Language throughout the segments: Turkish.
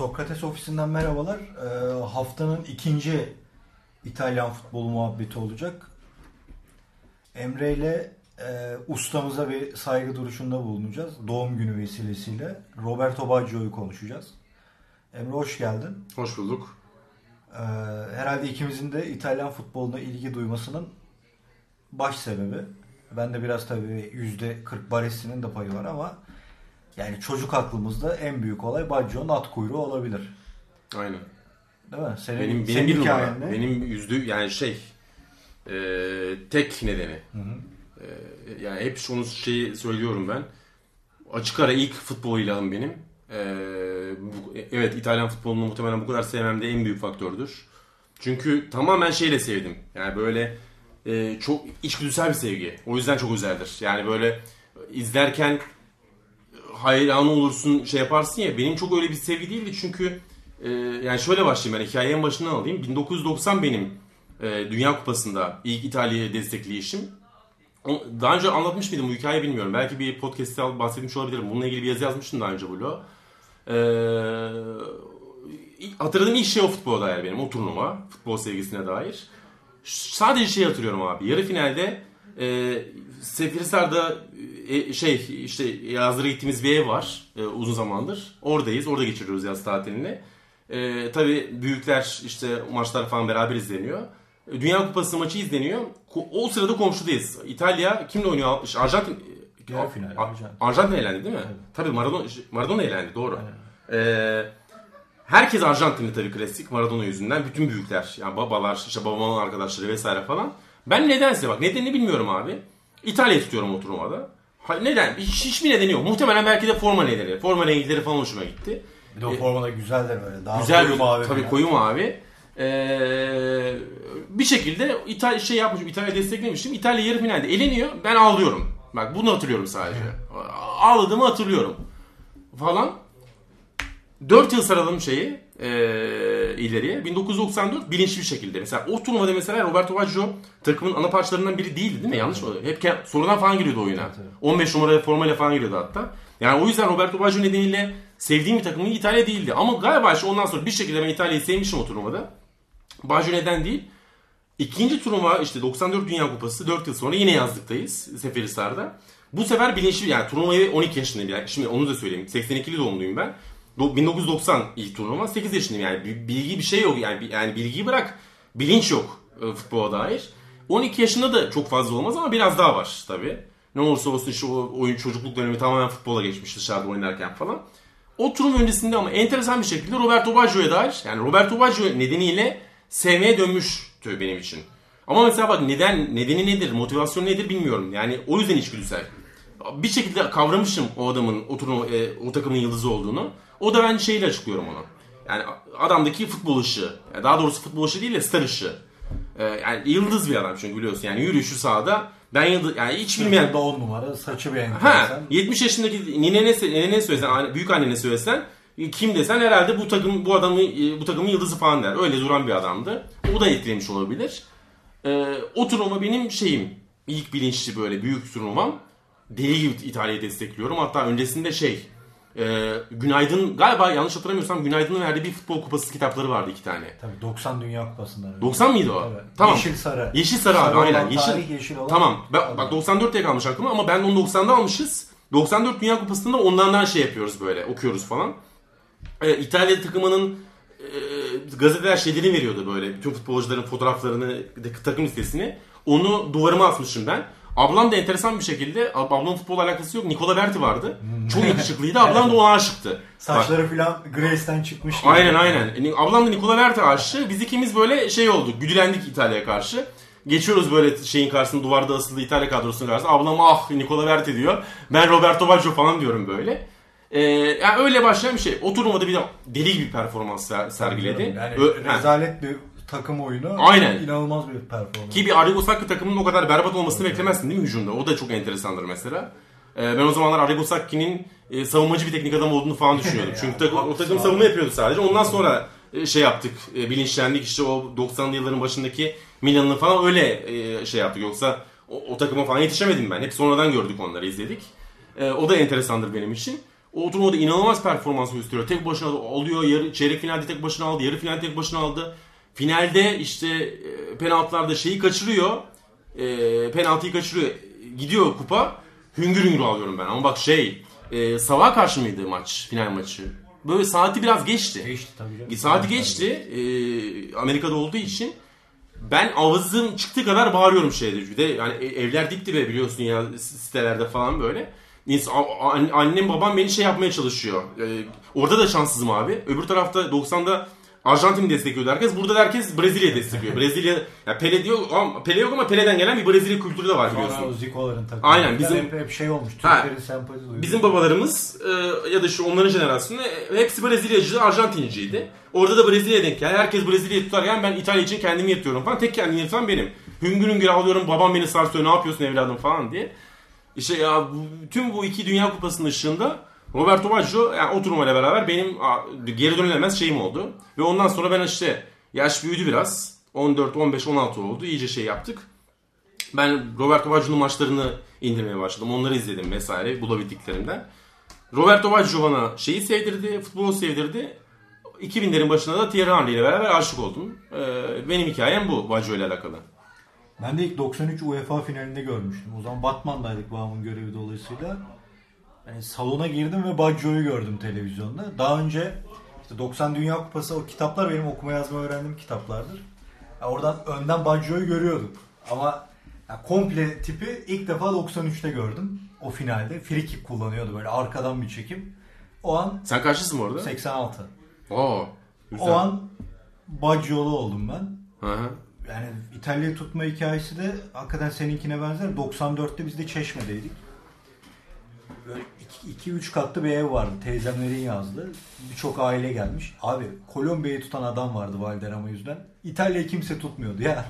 Sokrates ofisinden merhabalar. Ee, haftanın ikinci İtalyan futbolu muhabbeti olacak. Emre ile e, ustamıza bir saygı duruşunda bulunacağız. Doğum günü vesilesiyle. Roberto Baggio'yu konuşacağız. Emre hoş geldin. Hoş bulduk. Ee, herhalde ikimizin de İtalyan futboluna ilgi duymasının baş sebebi. Ben de biraz tabii yüzde 40 Baresi'nin de payı var ama yani çocuk aklımızda en büyük olay Baggio'nun at kuyruğu olabilir. Aynen. Değil mi? Senin, benim senin benim bir numara. ne? Benim yüzdü yani şey e, tek nedeni. Hı hı. E, yani hep şunu şeyi söylüyorum ben. Açık ara ilk futbol ilahım benim. E, bu- evet İtalyan futbolunu muhtemelen bu kadar sevmemde en büyük faktördür. Çünkü tamamen şeyle sevdim. Yani böyle e, çok içgüdüsel bir sevgi. O yüzden çok özeldir. Yani böyle izlerken hayran olursun şey yaparsın ya. Benim çok öyle bir sevgi değildi çünkü e, yani şöyle başlayayım ben hikayeyi en başından alayım. 1990 benim e, Dünya Kupası'nda ilk İtalya'yı destekleyişim. Daha önce anlatmış mıydım bu hikayeyi bilmiyorum. Belki bir podcast'te bahsetmiş olabilirim. Bununla ilgili bir yazı yazmıştım daha önce bloğa e, hatırladığım ilk şey o futbola dair benim o turnuva futbol sevgisine dair. Sadece şey hatırlıyorum abi yarı finalde e, Seferihisar'da e, şey işte yazdıra gittiğimiz bir ev var e, uzun zamandır. Oradayız. Orada geçiriyoruz yaz tatilini. E, tabii büyükler işte maçlar falan beraber izleniyor. Dünya Kupası maçı izleniyor. O sırada komşudayız. İtalya kimle oynuyor? Arjantin Yarı final, Arjantin. Arjantin elendi değil mi? Tabii Maradona Maradona elendi doğru. E, herkes Arjantinli tabii klasik Maradona yüzünden. Bütün büyükler yani babalar, işte babamın arkadaşları vesaire falan. Ben nedense bak nedenini bilmiyorum abi. İtalya tutuyorum o turnuvada. Ha, neden? Hiç, hiçbir nedeni yok. Muhtemelen belki de forma nedeni. Forma renkleri falan hoşuma gitti. Bir de o formada güzeldir böyle. Daha Güzel koyu mavi tabii koyu mavi. Ee, bir şekilde İtalya şey yapmışım, İtalya desteklemişim. İtalya yarı finalde eleniyor. Ben ağlıyorum. Bak bunu hatırlıyorum sadece. Ağladığımı hatırlıyorum. Falan. 4 yıl saralım şeyi e, ileriye. 1994 bilinçli bir şekilde. Mesela o turnuvada mesela Roberto Baggio takımın ana parçalarından biri değildi değil mi? Yanlış mı? Hep sonradan falan giriyordu oyuna. tabii. 15 numara formayla falan giriyordu hatta. Yani o yüzden Roberto Baggio nedeniyle sevdiğim bir takımın İtalya değildi. Ama galiba işte ondan sonra bir şekilde ben İtalya'yı sevmişim o turnuvada. Baggio neden değil? İkinci turnuva işte 94 Dünya Kupası 4 yıl sonra yine yazlıktayız Seferihisar'da. Bu sefer bilinçli yani turnuvayı 12 yaşındayım. Yani şimdi onu da söyleyeyim. 82'li doğumluyum ben. Do- 1990 ilk turnuva 8 yaşındayım yani bi- bilgi bir şey yok yani yani bilgiyi bırak bilinç yok e, futbola dair. 12 yaşında da çok fazla olmaz ama biraz daha var tabi. Ne olursa olsun işte o oyun çocukluk dönemi tamamen futbola geçmiş dışarıda oynarken falan. O turun öncesinde ama enteresan bir şekilde Roberto Baggio'ya dair yani Roberto Baggio nedeniyle sevmeye dönmüştü benim için. Ama mesela bak neden nedeni nedir, motivasyonu nedir bilmiyorum. Yani o yüzden içgüdüsel. Bir şekilde kavramışım o adamın, o, turnuva, e, o takımın yıldızı olduğunu. O da ben şeyle açıklıyorum onu. Yani adamdaki futbol ışığı. Yani daha doğrusu futbol ışığı değil de star ışığı. E, yani yıldız bir adam çünkü biliyorsun. Yani yürüyüşü sahada. Ben yıldız, yani hiç bilmeyen on numara saçı bir Ha, enteresan. 70 yaşındaki ninene, ninene söylesen, büyük annene söylesen e, kim desen herhalde bu takım bu adamı e, bu takımın yıldızı falan der. Öyle duran bir adamdı. O da etkilemiş olabilir. Ee, o turnuva benim şeyim. ilk bilinçli böyle büyük turnuvam. Deli gibi İtalya'yı destekliyorum. Hatta öncesinde şey e, Günaydın galiba yanlış hatırlamıyorsam Günaydın'ın verdiği bir futbol kupası kitapları vardı iki tane. Tabii 90 Dünya Kupası'ndan önce. 90 mıydı o? Evet. Tamam. Yeşil sarı. Yeşil sarı abi Sarı aynen. olan Yeşil. tarih, yeşil olan Tamam. Ben, bak 94 diye kalmış aklıma ama ben onu 90'da almışız. 94 Dünya Kupası'nda onlardan şey yapıyoruz böyle okuyoruz falan. Ee, İtalya takımının e, gazeteler şeyleri veriyordu böyle bütün futbolcuların fotoğraflarını takım listesini. Onu duvarıma asmışım ben. Ablam da enteresan bir şekilde ab- ablamın futbolla alakası yok. Nikola Berti vardı. Çok yakışıklıydı. Ablam da ona aşıktı. Saçları filan Grace'den çıkmış. gibi. Aynen aynen. E, Ablam da Nikola Berti aşığı. Biz ikimiz böyle şey olduk. Güdülendik İtalya'ya karşı. Geçiyoruz böyle şeyin karşısında duvarda asılı İtalya kadrosunun karşısında. Ablam ah Nikola Berti diyor. Ben Roberto Baggio falan diyorum böyle. Ee, yani öyle başlayan bir şey. O turnuvada bir de deli gibi performans ser- sergiledi. Yani Ö- rezalet bir takım oyunu. Aynen. İnanılmaz bir performans. Ki bir Arrigo Sacchi takımının o kadar berbat olmasını beklemezsin değil mi hücumda? O da çok enteresandır mesela. Ee, ben o zamanlar Arrigo Sacchi'nin e, savunmacı bir teknik adam olduğunu falan düşünüyordum. Çünkü takım, o takım savunma yapıyordu sadece. Ondan sonra e, şey yaptık, e, bilinçlendik işte o 90'lı yılların başındaki Milan'ını falan öyle e, şey yaptık. Yoksa o, o takıma falan yetişemedim ben. Hep sonradan gördük onları, izledik. E, o da enteresandır benim için. O turnuvada inanılmaz performans gösteriyor. Tek başına alıyor. Yarı, çeyrek finalde tek başına aldı. Yarı finalde tek başına aldı. Finalde işte e, penaltılarda şeyi kaçırıyor. E, penaltıyı kaçırıyor. Gidiyor kupa. Hüngür hüngür alıyorum ben. Ama bak şey e, Sabah karşı mıydı maç? Final maçı. Böyle saati biraz geçti. Geçti tabii canım. Saati geçti. E, Amerika'da olduğu için ben avazım çıktığı kadar bağırıyorum şeyde. Bir de yani e, evler dip dibe biliyorsun ya sitelerde falan böyle. İns- a- a- Annem babam beni şey yapmaya çalışıyor. E, orada da şanssızım abi. Öbür tarafta 90'da Arjantin'i destekliyordu herkes. Burada da herkes Brezilya'yı destekliyor. Brezilya ya Pele diyor ama Pele yok ama Pele'den gelen bir Brezilya kültürü de var Sonra biliyorsun. Zico'ların takımı. Aynen, bizim- hep, hep şey olmuş. Türklerin sempati duyuyor. Bizim babalarımız e, ya da şu onların jenerasyonu e, hepsi Brezilyacı, Arjantinciydi. Orada da Brezilya'ya denk geldi. Herkes Brezilya'yı tutarken ben İtalya için kendimi yetiyorum falan. Tek kendimi yetiren benim. Hüngür hüngür ağlıyorum babam beni sarsıyor ne yapıyorsun evladım falan diye. İşte ya bu- tüm bu iki Dünya Kupası'nın ışığında Roberto Baggio yani o turnuvayla beraber benim geri dönülemez şeyim oldu. Ve ondan sonra ben işte yaş büyüdü biraz. 14, 15, 16 oldu. İyice şey yaptık. Ben Roberto Baggio'nun maçlarını indirmeye başladım. Onları izledim vesaire bulabildiklerimden. Roberto Baggio bana şeyi sevdirdi, futbolu sevdirdi. 2000'lerin başında da Thierry Henry ile beraber aşık oldum. Ee, benim hikayem bu Baggio ile alakalı. Ben de ilk 93 UEFA finalinde görmüştüm. O zaman Batman'daydık babamın görevi dolayısıyla. Yani salona girdim ve Baggio'yu gördüm televizyonda. Daha önce işte 90 Dünya Kupası o kitaplar benim okuma yazma öğrendiğim kitaplardır. Ya oradan önden Baggio'yu görüyorduk. Ama ya komple tipi ilk defa 93'te gördüm. O finalde. Free kick kullanıyordu böyle arkadan bir çekim. O an Sen kaçlısın bu arada? 86. Oo, güzel. O an Baggio'lu oldum ben. Hı hı. Yani İtalya'yı tutma hikayesi de hakikaten seninkine benzer. 94'te biz de Çeşme'deydik. Böyle 2-3 katlı bir ev vardı. Teyzemlerin yazdı. Birçok aile gelmiş. Abi Kolombiya'yı tutan adam vardı Valderrama yüzünden. İtalya'yı kimse tutmuyordu ya.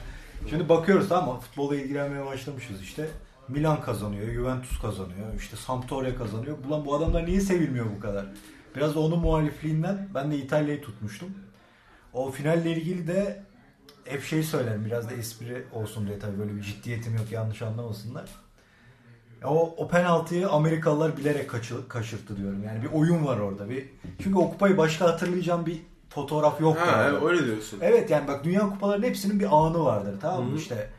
Şimdi bakıyoruz ama futbola ilgilenmeye başlamışız işte. Milan kazanıyor, Juventus kazanıyor, işte Sampdoria kazanıyor. Ulan bu adamlar niye sevilmiyor bu kadar? Biraz da onun muhalifliğinden ben de İtalya'yı tutmuştum. O finalle ilgili de hep şey söylerim biraz da espri olsun diye tabii böyle bir ciddiyetim yok yanlış anlamasınlar. Ya o, o penaltıyı Amerikalılar bilerek kaçı, kaçırttı diyorum. Yani bir oyun var orada. Bir, çünkü o kupayı başka hatırlayacağım bir fotoğraf yok. Ha, yani. öyle diyorsun. Evet yani bak dünya kupalarının hepsinin bir anı vardır tamam mı? İşte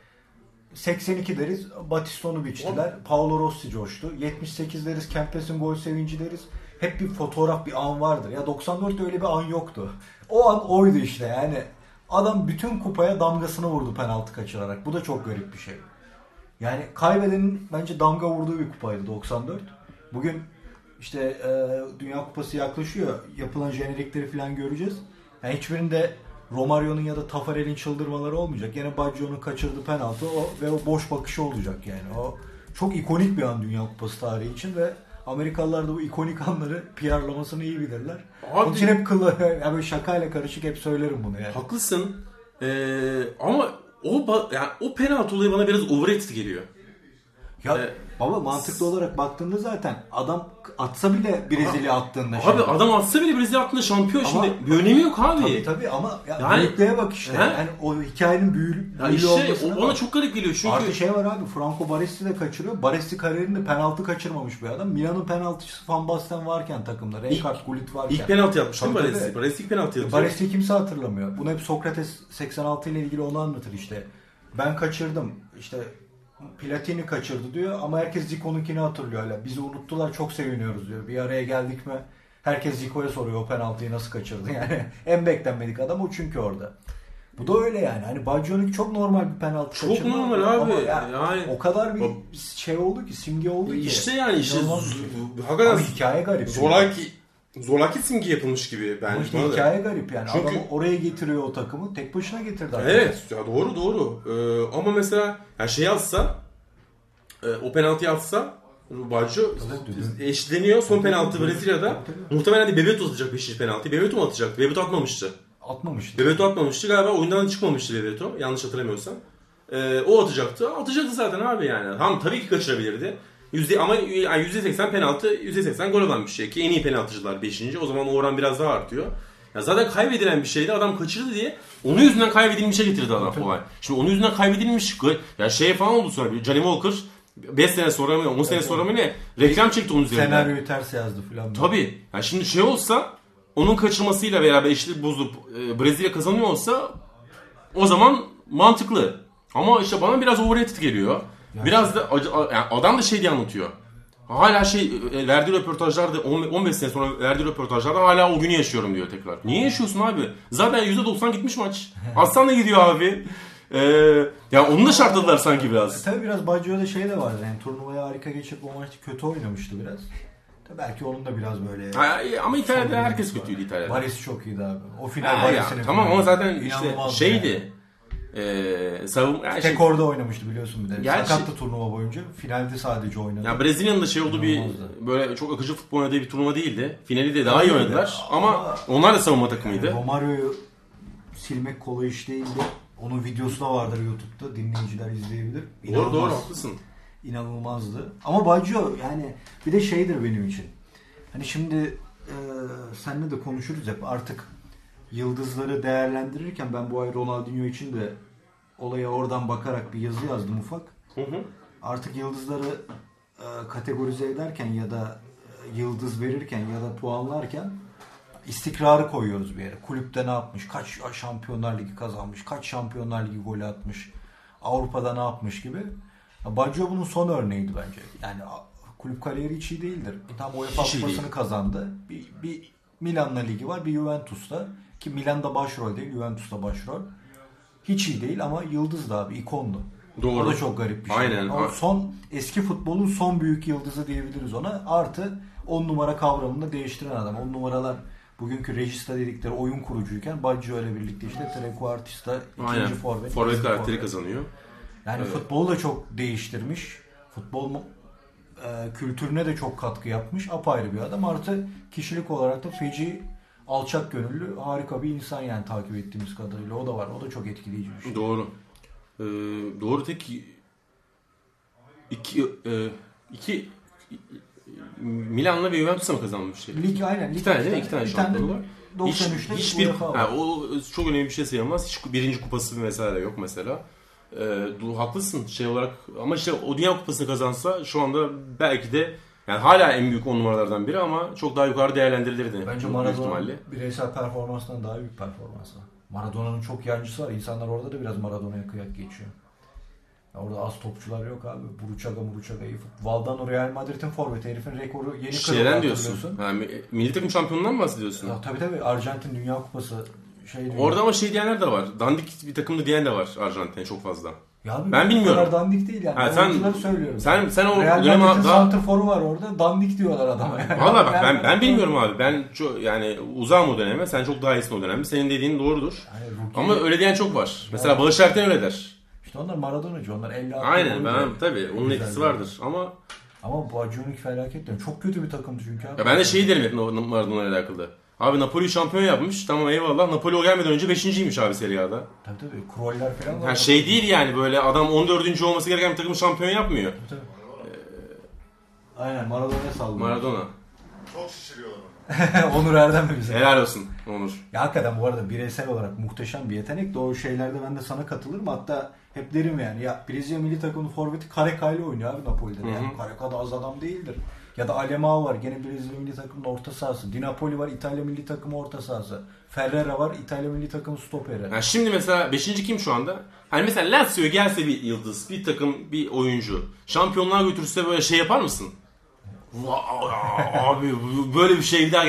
82 deriz Batiston'u biçtiler. Paolo Rossi coştu. 78 deriz Kempes'in gol sevinci deriz. Hep bir fotoğraf bir an vardır. Ya 94'te öyle bir an yoktu. O an oydu işte yani. Adam bütün kupaya damgasını vurdu penaltı kaçırarak. Bu da çok garip bir şey. Yani kaybedenin bence damga vurduğu bir kupaydı 94. Bugün işte e, Dünya Kupası yaklaşıyor. Yapılan jenerikleri falan göreceğiz. Yani hiçbirinde Romario'nun ya da Tafarel'in çıldırmaları olmayacak. Yine Baggio'nun kaçırdığı penaltı o ve o boş bakışı olacak yani. O çok ikonik bir an Dünya Kupası tarihi için ve Amerikalılar da bu ikonik anları PR'lamasını iyi bilirler. Abi- Onun için hep kılı, yani şakayla karışık hep söylerim bunu yani. Haklısın. Ee, ama o ba- yani o penaltı olayı bana biraz overrated geliyor. Ya Ee, baba mantıklı olarak baktığında zaten adam atsa bile Brezilya attığında Abi şimdi. adam atsa bile Brezilya attığında şampiyon Ama- şimdi. Bir önemi yok abi. Tabii tabii ama ya Yani- büyüklüğe bak işte. He? Yani o hikayenin büyülü, işte olmasına o bana bak. çok garip geliyor çünkü. Artı şey var abi Franco Baresi de kaçırıyor. Baresi kariyerinde penaltı kaçırmamış bir adam. Milan'ın penaltıcısı Van Basten varken takımda. Rijkaard Gullit varken. İlk penaltı yapmış değil mi Baresi? Baresi ilk penaltı yapıyor. Baresi'yi kimse hatırlamıyor. Bunu hep Sokrates 86 ile ilgili onu anlatır işte. Ben kaçırdım. İşte Platini kaçırdı diyor ama herkes Zico'nunkini hatırlıyor hala. Bizi unuttular çok seviniyoruz diyor. Bir araya geldik mi herkes Zico'ya soruyor o penaltıyı nasıl kaçırdı. Yani en beklenmedik adam o çünkü orada. Bu da öyle yani. Hani Baggio'nun çok normal bir penaltı Çok kaçırma. normal Ama abi. ya Yani- o kadar bir şey oldu ki simge oldu ki. İşte yani işte z- şey. hakikaten Ama hikaye garip. zoraki zoraki simge yapılmış gibi bence. işte bana da. hikaye garip yani. Çünkü- Adamı oraya getiriyor o takımı. Tek başına getirdi. hakikaten. Evet ya doğru doğru. Ee, ama mesela ya şey atsa e, o penaltıyı atsa Tabii, eşitleniyor. Son penaltı Brezilya'da. Muhtemelen de Bebeto atacak 5. penaltıyı. Bebeto mu atacak? Bebeto atmamıştı. Atmamıştı. Bebeto atmamıştı. Galiba oyundan çıkmamıştı Bebeto. Yanlış hatırlamıyorsam. Ee, o atacaktı. Atacaktı zaten abi yani. Ham tabii ki kaçırabilirdi. Yüzde, ama yani %80 penaltı, %80 gol olan bir şey. Ki en iyi penaltıcılar 5. O zaman o oran biraz daha artıyor. Ya zaten kaybedilen bir şeydi. Adam kaçırdı diye onun yüzünden kaybedilmişe getirdi adam olay. Şimdi onun yüzünden kaybedilmiş. Ya şey falan oldu sonra. Johnny Walker 5 sene sonra mı 10 sene Evet, sonra mı ne reklam çekti onun üzerinden. Senaryoyu ters yazdı falan. Tabii. Yani şimdi şey olsa onun kaçırmasıyla beraber eşitlik bozup e, Brezilya kazanıyor olsa o zaman mantıklı. Ama işte bana biraz overrated geliyor. Biraz da yani adam da şey diye anlatıyor. Hala şey e, verdiği röportajlarda 10 15 sene sonra verdiği röportajlarda hala o günü yaşıyorum diyor tekrar. Niye yaşıyorsun abi? Zaten %90 gitmiş maç. Aslan da gidiyor abi. Ee, ya onu da şartladılar sanki biraz. Tabii biraz Baggio'da şey de vardı. Yani turnuvaya harika geçip o maçta kötü oynamıştı biraz. Tabii belki onun da biraz böyle... Ha, ama İtalya'da herkes kötüydü İtalya'da. Varis çok iyiydi abi. O final Varis'in tamam ama zaten işte şeydi. E, savun yani şey- Tek orada oynamıştı biliyorsun bir de. Gerçi- Sakattı turnuva boyunca. Finalde sadece oynadı. Ya Brezilya'nın da şey olduğu bir böyle çok akıcı futbol oynadığı bir turnuva değildi. Finali de daha iyi Öyle. oynadılar Ama- ama onlar da savunma takımıydı. Yani Romario'yu silmek kolay iş değildi. Onun videosu da vardır YouTube'da. Dinleyiciler izleyebilir. Doğru doğru İnanılmaz. haklısın. inanılmazdı. Ama Baggio yani bir de şeydir benim için. Hani şimdi e, seninle de konuşuruz hep artık yıldızları değerlendirirken ben bu ay Ronaldinho için de olaya oradan bakarak bir yazı yazdım ufak. Hı hı. Artık yıldızları e, kategorize ederken ya da e, yıldız verirken ya da puanlarken istikrarı koyuyoruz bir yere. Kulüpte ne yapmış? Kaç Şampiyonlar Ligi kazanmış? Kaç Şampiyonlar Ligi golü atmış? Avrupa'da ne yapmış gibi. Baggio bunun son örneğiydi bence. Yani kulüp kariyeri hiç iyi değildir. Tam UEFA kupasını kazandı. Bir, bir Milan'la ligi var, bir Juventus'ta. Ki Milan'da başrol değil, Juventus'ta başrol. Hiç iyi değil ama yıldız da abi, ikondu. Doğru. O da çok garip bir şey. Aynen. Ama son eski futbolun son büyük yıldızı diyebiliriz ona. Artı 10 numara kavramını da değiştiren adam. 10 numaralar bugünkü regista dedikleri oyun kurucuyken Baggio ile birlikte işte trequartista, ikinci Aynen. forvet. Forvet karakteri kazanıyor. Yani Evet. futbolu da çok değiştirmiş. Futbol mu- e, kültürüne de çok katkı yapmış. Apayrı bir adam. Artı kişilik olarak da feci, alçak gönüllü, harika bir insan yani takip ettiğimiz kadarıyla. O da var. O da çok etkileyici bir şey. Doğru. Ee, doğru tek iki e, iki Milan'la ve Juventus'a mı kazanmıştı? Lig aynen. Lig İki tane değil mi? İki tane tane şampiyonluğu var. Hiç, 93'te hiçbir, UEFA var. ha, o çok önemli bir şey sayılmaz. Hiç birinci kupası vesaire yok mesela. Ee, du- haklısın şey olarak ama işte o Dünya Kupası'nı kazansa şu anda belki de yani hala en büyük on numaralardan biri ama çok daha yukarı değerlendirilirdi. Bence Maradona bireysel performansından daha büyük performansı. Maradona'nın çok yancısı var. İnsanlar orada da biraz Maradona'ya kıyak geçiyor. Ya orada az topçular yok abi. Buruchaga Buruchaga iyi. fut- Valdano Real Madrid'in forveti. Herifin rekoru yeni kırıldı Şeyden diyorsun. Ha, mi- milli takım şampiyonundan mı bahsediyorsun? Ya, tabii tabii Arjantin Dünya Kupası şey diyor. Orada ama şey diyenler de var. Dandik bir takımda diyen de var Arjantin'e çok fazla. ya abi, ben bu bilmiyorum. kadar dandik değil yani. Ha, Ha, sen- söylüyorum. Sen sen o Real döneme Madrid'in daha santrforu var orada. Dandik diyorlar adama. Yani. Valla bak ben Yani- ben bilmiyorum abi. Ben çok yani uzağım o döneme. Sen çok daha iyisin o dönemde. Senin dediğin doğrudur. Yani rookie- Ama öyle diyen çok var. Mesela Barış Erten öyle der. İşte onlar Maradona'cı. Onlar 50 60 Aynen ben diyor. tabii onun Güzel etkisi vardır ama Ama Baggio'nun felaket diyorum. Çok kötü bir takımdı çünkü abi. ya ben de şeyi derim hep Maradona'yla alakalı. Abi Napoli şampiyon yapmış. Tamam eyvallah. Napoli o gelmeden önce 5.ymiş abi Serie A'da. Tabii tabii. Kroller falan var. Ha şey değil yani böyle adam 14. olması gereken bir takım şampiyon yapmıyor. Tabii, tabii. Aynen Maradona'ya sallıyor. Maradona. Çok şişiriyorlar onu. Onur Erdem mi bize? Helal olsun Onur. Ya hakikaten bu arada bireysel olarak muhteşem bir yetenek de o şeylerde ben de sana katılırım. Hatta hep derim yani ya Brezilya milli takımının forveti Kareka ile oynuyor abi Napoli'de. de. Yani. Kareka da az adam değildir. Ya da Alemao var gene Brezilya milli takımının orta sahası. Di Napoli var İtalya milli takımı orta sahası. Ferrera var İtalya milli takımı stoperi. Yani şimdi mesela 5. kim şu anda? Hani mesela Lazio gelse bir yıldız, bir takım, bir oyuncu. Şampiyonluğa götürse böyle şey yapar mısın? Abi böyle bir şey bir daha.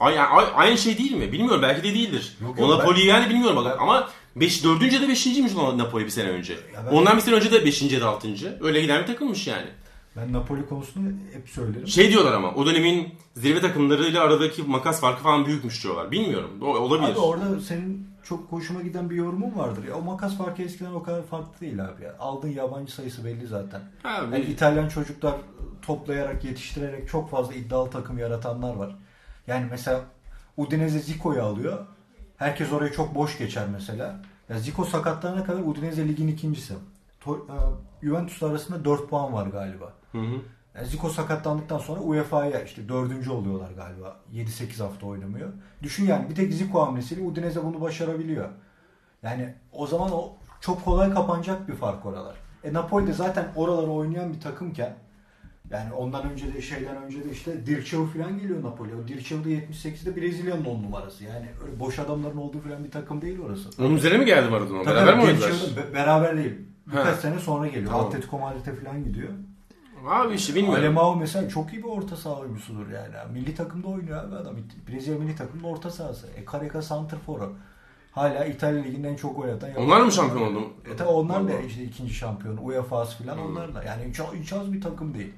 Ay- ay- Aynı şey değil mi? Bilmiyorum belki de değildir. Yok, o Napoli'yi yani bilmiyorum bak ama 5 4. ya da 5.ymiş o Napoli bir sene önce. ben- Ondan bir sene önce de 5. ya da 6. Öyle giden bir takımmış yani. Ben Napoli konusunu hep söylerim. Şey diyorlar ama o dönemin zirve takımlarıyla aradaki makas farkı falan büyükmüş diyorlar. Bilmiyorum. O- Olabilir. Abi orada senin çok hoşuma giden bir yorumun vardır ya. O makas farkı eskiden o kadar farklı değil abi ya. Aldığın yabancı sayısı belli zaten. Ha, Yani İtalyan çocuklar toplayarak, yetiştirerek çok fazla iddialı takım yaratanlar var. Yani mesela Udinese Zico'yu alıyor. Herkes oraya çok boş geçer mesela. Ya Zico sakatlanana kadar Udinese ligin ikincisi. E, Juventus arasında 4 puan var galiba. Hı hı. Yani Zico sakatlandıktan sonra UEFA'ya işte dördüncü oluyorlar galiba. 7-8 hafta oynamıyor. Düşün yani bir tek Zico hamlesiyle Udinese bunu başarabiliyor. Yani o zaman o çok kolay kapanacak bir fark oralar. E Napoli de zaten oralara oynayan bir takımken yani ondan önce de şeyden önce de işte Dirceu falan geliyor Napoli. O Dirceu da 78'de Brezilya'nın 10 numarası. Yani öyle boş adamların olduğu falan bir takım değil orası. Onun üzerine mi geldi Maradona? Beraber mi oynadılar? Beraber değil. Birkaç sene sonra geliyor. Tamam. Atletico Madrid'e falan gidiyor. Abi işte bilmiyorum. Alemao mesela çok iyi bir orta saha oyuncusudur yani. Milli takımda oynuyor abi adam. Brezilya milli takımda orta sahası. E Careca Santrfor'u. Hala İtalya Ligi'nin en çok oynatan. Onlar mı şampiyon oldu? E tabi onlar da işte ikinci şampiyon. UEFA'sı falan Hmm. onlar da. Yani hiç, hiç az bir takım değil.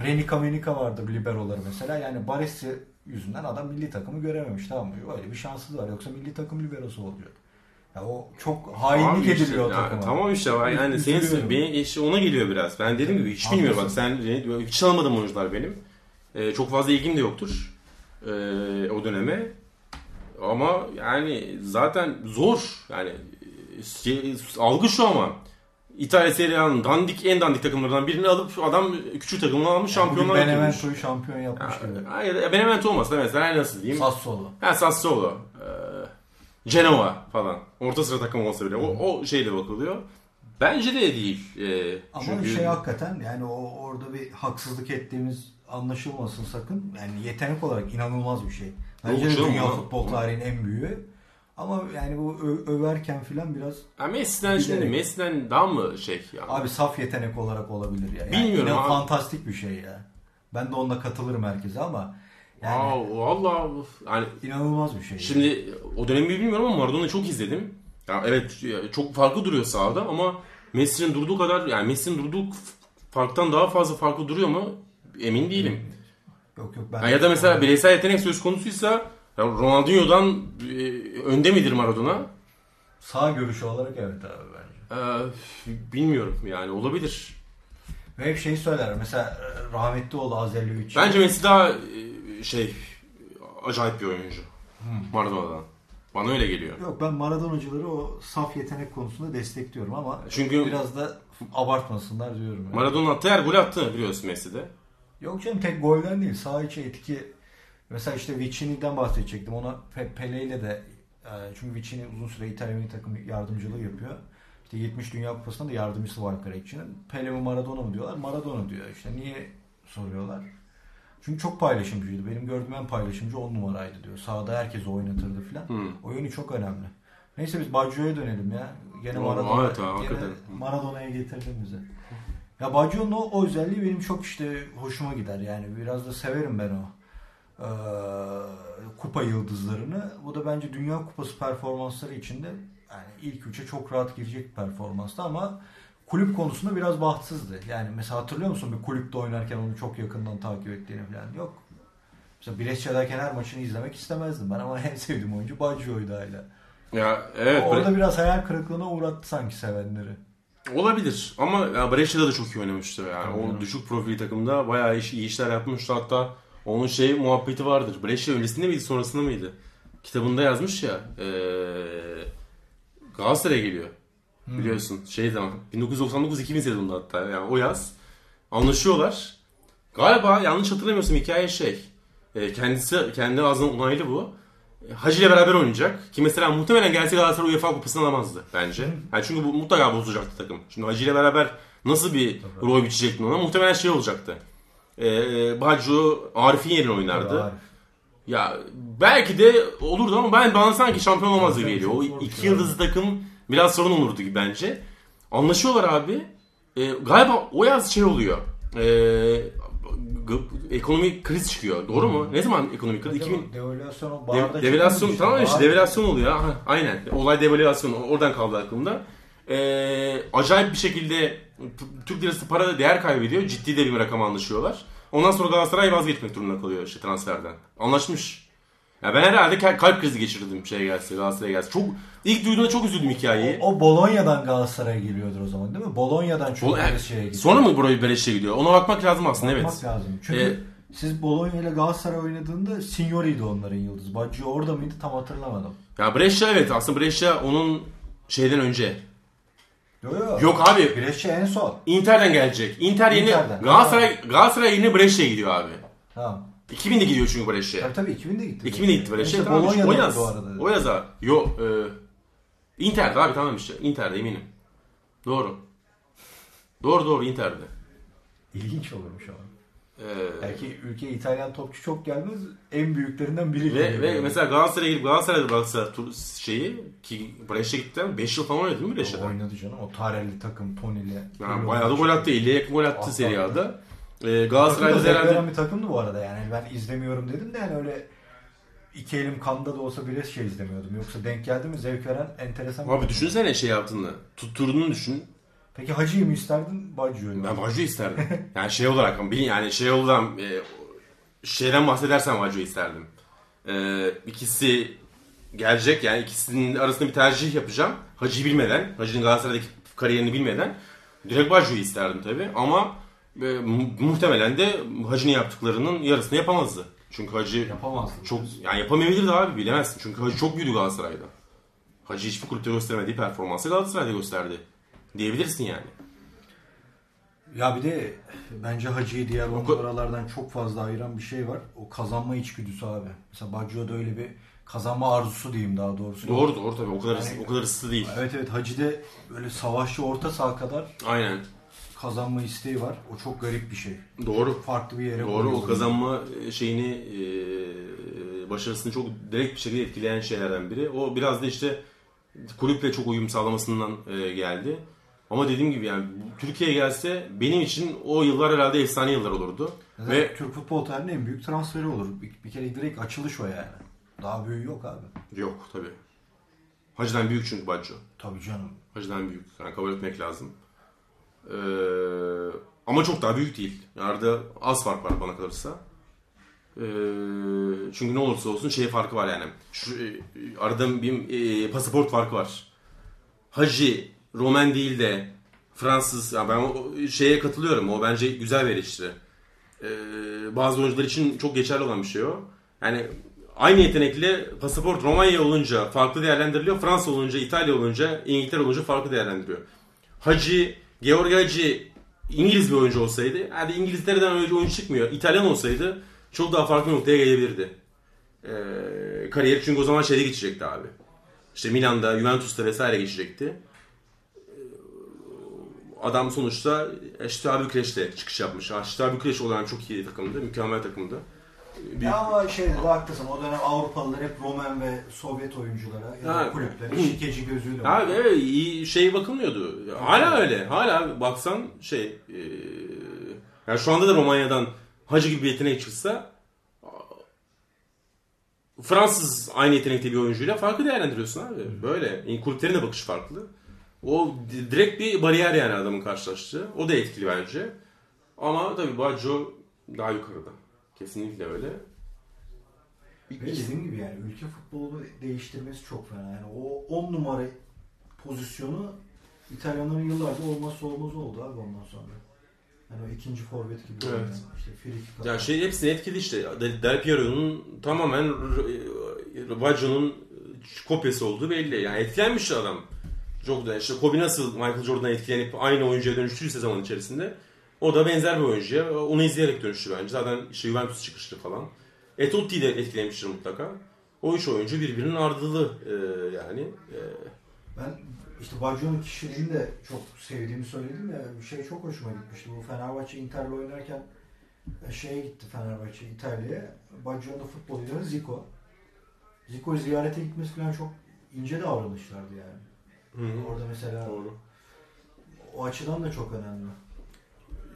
Renika Menika vardı liberoları mesela. Yani Baresi yüzünden adam milli takımı görememiş tamam mı? Öyle bir şanssız var. Yoksa milli takım liberosu oluyor. Ya o çok hainlik işte, ediliyor o ya. Tamam işte yani senin benim işte ona geliyor biraz. Ben dediğim gibi hiç bilmiyorum bak sen hiç almadım oyuncular benim. Ee, çok fazla ilgim de yoktur. Ee, o döneme. Ama yani zaten zor. Yani şey, algı şu ama İtalya Serie A'nın dandik en dandik takımlarından birini alıp adam küçük takımını almış Yani şampiyonlar götürmüş. Benevento'yu şampiyon yapmış gibi. Hayır, Benevento olmasa mesela nasıl diyeyim? Sassuolo. Ha Sassuolo, e, Genoa falan. Orta sıra takım olsa bile o, o şeyle bakılıyor. Bence de değil. E, Ama çünkü şey hakikaten yani o orada bir haksızlık ettiğimiz anlaşılmasın sakın. Yani yetenek olarak inanılmaz bir şey. Bence Yok dünya futbol tarihinin en büyüğü. Ama yani bu överken filan biraz ha, Messi'den şimdi. Messi'den daha mı şey yani? abi saf yetenek olarak olabilir ya. Yani Bilmiyorum abi. fantastik bir şey ya. Ben de onunla katılırım herkese ama yani Aa, valla yani inanılmaz bir şey. şimdi o dönemi bilmiyorum ama Maradona'yı çok izledim. Ya evet ya, çok farklı duruyor sahada ama Messi'nin durduğu kadar yani Messi'nin durduğu farktan daha fazla farklı duruyor mu emin değilim. Yok yok ben Ha, ya da mesela bireysel yetenek söz konusuysa ya Ronaldinho'dan e, önde midir Maradona? sağ görüşü olarak evet abi bence. Ee, bilmiyorum yani olabilir. Ve hep şeyi söyler mesela e, rahmetli oldu Azerliovic. Bence Messi daha e, şey acayip bir oyuncu. Maradona'dan. Bana öyle geliyor. Yok ben Maradonacıları o saf yetenek konusunda destekliyorum ama Çünkü biraz da abartmasınlar diyorum. Yani. Maradona attı her golü attı biliyorsun Messi'de. Yok canım tek golden değil. Sağ içi etki. Mesela işte Vicini'den bahsedecektim. Ona Pe- Pele ile de e, çünkü Vicini uzun süre İtalya milli takım yardımcılığı yapıyor. İşte 70 Dünya Kupası'nda da yardımcısı var Karekçi'nin. Pele mi Maradona mı diyorlar. Maradona diyor. İşte niye soruyorlar. Çünkü çok paylaşımcıydı. Benim gördüğüm en paylaşımcı 10 numaraydı diyor. Sahada herkes oynatırdı filan. Hı. O yönü çok önemli. Neyse biz Baggio'ya dönelim ya. Gene Maradona, evet. Maradona'ya getirdin bize. Ya Baggio'nun o, o özelliği benim çok işte hoşuma gider yani. Biraz da severim ben o ee, kupa yıldızlarını. Bu da bence Dünya Kupası performansları içinde yani ilk üçe çok rahat girecek bir performanstı ama kulüp konusunda biraz bahtsızdı. Yani mesela hatırlıyor musun bir kulüpte oynarken onu çok yakından takip ettiğini falan yok. Mesela Brescia'dayken her maçını izlemek istemezdim ben ama en sevdiğim oyuncu Baggio'ydu hala. Ya evet Orada Bre- biraz hayal kırıklığına uğrattı sanki sevenleri. olabilir ama ya Brescia'da da çok iyi oynamıştı yani. Tabii o canım. düşük profili takımda bayağı iş, iyi işler yapmıştı hatta onun şey muhabbeti vardır. Brescia öncesinde miydi sonrasında mıydı? Kitabında yazmış ya eee Galatasaray'a geliyor. Biliyorsun şey zaman 1999-2000 sezonunda hatta yani o yaz anlaşıyorlar. Galiba yanlış hatırlamıyorsam hikaye şey e, kendisi kendi ağzından onaylı bu. E, Hacı ile beraber oynayacak. Ki mesela muhtemelen gelse Galatasaray UEFA kupasını alamazdı bence. Yani çünkü bu mutlaka bozacaktı takım. Şimdi Hacı ile beraber nasıl bir rol biçecektin ona? Muhtemelen şey olacaktı. E, Baggio Arif'in yerine oynardı. Arif. Ya belki de olurdu ama ben bana sanki şampiyon olamaz gibi Tabii, geliyor. O iki yıldızlı takım biraz sorun olurdu gibi bence. Anlaşıyorlar abi. Ee, galiba o yaz şey oluyor. G- ekonomik kriz çıkıyor. Doğru mu? Ne zaman ekonomik kriz? 2000 Devalüasyon De- devalüasyon tamam işte devalüasyon oluyor. Aha, aynen. Olay devalüasyon oradan kaldı aklımda. Ee, acayip bir şekilde Türk lirası para değer kaybediyor. Ciddi de bir rakam anlaşıyorlar. Ondan sonra Galatasaray vazgeçmek durumunda kalıyor işte transferden. Anlaşmış. Ya ben herhalde kal- kalp krizi geçirdim şey gelse Galatasaray'a gelse. Çok ilk duyduğumda çok üzüldüm hikayeyi. O Bolonya'dan Galatasaray'a geliyordur o zaman değil mi? Bolonya'dan çünkü Bol- e, şeye gidiyor. sonra mı burayı Beleş'e gidiyor? Ona bakmak lazım aslında evet. Bakmak lazım. Çünkü Ee, siz Bologna ile Galatasaray oynadığında Signori'ydi onların yıldızı. Baggio orada mıydı tam hatırlamadım. Ya Brescia evet aslında Brescia onun şeyden önce. Yok yok. Yok abi Brescia en son. Inter'den gelecek. Inter yeni Inter'den. Galatasaray Galatasaray yeni Brescia'ya gidiyor abi. Tamam. 2000'de gidiyor çünkü Brescia. Tabii tabii 2000'de gitti. 2000'de gitti Brescia. İşte Tamam, o yaz. bu arada. O yaza. Yo e, Inter'de abi tamam işte. Inter'de eminim. Doğru. Doğru doğru Inter'de. İlginç olurmuş ama. Ee, Belki ülkeye İtalyan topçu çok gelmez. En büyüklerinden biri. ve, ve mesela Galatasaray'a gidip Galatasaray'da Galatasaray tur şeyi ki Brescia gittim 5 yıl falan oynadı mi Brescia'da? oynadı canım. O Tarelli takım Tony'li. Yani bayağı da gol attı. 50'ye yakın gol attı Attı, Serie A'da. Ee, Galatasaray'da herhalde bir takımdı bu arada yani. Ben izlemiyorum dedim de yani öyle iki elim kanda da olsa bile şey izlemiyordum. Yoksa denk geldi mi zevk veren enteresan. Abi düşünsene şey yaptığını. Tutturduğunu düşün. Peki Hacı'yı mı isterdin Baggio'yu mu? Ben Vacı isterdim. yani şey olarak ama bilin yani şey olarak e, şeyden bahsedersen Vacı isterdim. E, ikisi gelecek yani ikisinin arasında bir tercih yapacağım. Hacı'yı bilmeden, Hacı'nın Galatasaray'daki kariyerini bilmeden direkt Vacı'yı isterdim tabi ama e, mu- muhtemelen de Hacı'nın yaptıklarının yarısını yapamazdı. Çünkü Hacı Yapamazdı. çok yani yapamayabilirdi abi bilemezsin. Çünkü Hacı çok büyüdü Galatasaray'da. Hacı hiçbir kulüpte gösteremediği performansı Galatasaray'da gösterdi. Diyebilirsin yani. Ya bir de bence Hacı'yı diğer O numaralardan çok fazla ayıran bir şey var. O kazanma içgüdüsü abi. Mesela Baggio'da öyle bir kazanma arzusu diyeyim daha doğrusu. Doğru doğru tabii o kadar Yani- o kadar ısıtı değil. Evet evet Hacı'de böyle savaşçı orta saha kadar Aynen. Kazanma isteği var. O çok garip bir şey. Doğru. Farklı bir yere Doğru o kazanma şeyini e, başarısını çok direkt bir şekilde etkileyen şeylerden biri. O biraz da işte kulüple çok uyum sağlamasından e, geldi. Ama dediğim gibi yani Türkiye'ye gelse benim için o yıllar herhalde efsane yıllar olurdu. Zaten Ve Türk futbol tarihinin en büyük transferi olur. Bir, bir kere direkt açılış o yani. Daha büyüğü yok abi. yok tabii. Hacı'dan büyük çünkü Baggio. Tabii canım. Hacı'dan büyük. Yani kabul etmek lazım. Ee, ama çok daha büyük değil. Yani arada az fark var bana kalırsa. Ee, çünkü ne olursa olsun şey farkı var yani. Şu, e, arada bir e, pasaport farkı var. Hacı Roman değil de Fransız. Yani ben o şeye katılıyorum. O bence güzel bir eleştiri. Ee, bazı oyuncular için çok geçerli olan bir şey o. Yani aynı yetenekli pasaport Romanya olunca farklı değerlendiriliyor. Fransa olunca, İtalya olunca, İngiltere olunca farklı değerlendiriliyor. Hacı, Georgi Hacı İngiliz bir oyuncu olsaydı, hadi İngiltere'den oyuncu, oyuncu çıkmıyor. İtalyan olsaydı çok daha farklı noktaya gelebilirdi. Ee, kariyeri çünkü o zaman şeyde geçecekti abi. İşte Milan'da, Juventus'ta vesaire geçecekti. Ee, Adam sonuçta Eşitah Bükreş'te çıkış yapmış. Eşitah Bükreş olan çok iyi takımdı, mükemmel takımdı. Büyük- Ya ama şey de haklısın. O dönem Avrupalılar hep Roman ve Sovyet oyunculara ya da kulüplere şikeci gözüyle bakıyor. evet iyi şey bakılmıyordu. Hala öyle. Hala baksan şey e, yani şu anda da Romanya'dan Hacı gibi bir yetenek çıksa Fransız aynı yetenekte bir oyuncuyla farklı değerlendiriyorsun abi. Böyle. Yani kulüplerin de bakış farklı. O di- direkt bir bariyer yani adamın karşılaştığı. O da etkili bence. Ama tabii Baggio daha yukarıda. Kesinlikle öyle. Ve dediğim gibi yani ülke futbolu değiştirmesi çok fena. Yani o 10 numara pozisyonu İtalyanların yıllarca olmazsa olmaz oldu abi ondan sonra. Yani o ikinci forvet gibi. Evet. oynayan, işte free Ya şey hepsini etkili işte. Del, Del Piero'nun tamamen Baggio'nun kopyası olduğu belli. Yani etkilenmiş adam. Çok da işte Kobe nasıl Michael Jordan'dan etkilenip aynı oyuncuya dönüştüyse zaman içerisinde o da benzer bir oyuncuya. Onu izleyerek dönüştü bence. Zaten işte Juventus çıkıştı falan. Etotti de etkilemiştir mutlaka. O üç oyuncu birbirinin ardılı e, yani. E, Ben işte Baggio'nun kişiliğini de çok sevdiğimi söyledim ya. Bir şey çok hoşuma gitmişti. Bu Fenerbahçe Inter'le oynarken e, şeye gitti Fenerbahçe İtalya'ya. Baggio'nun futbol lideri Zico. Zico'yu ziyarete gitmesi falan çok ince davranışlardı yani. Orada mesela Doğru. o açıdan da çok önemli.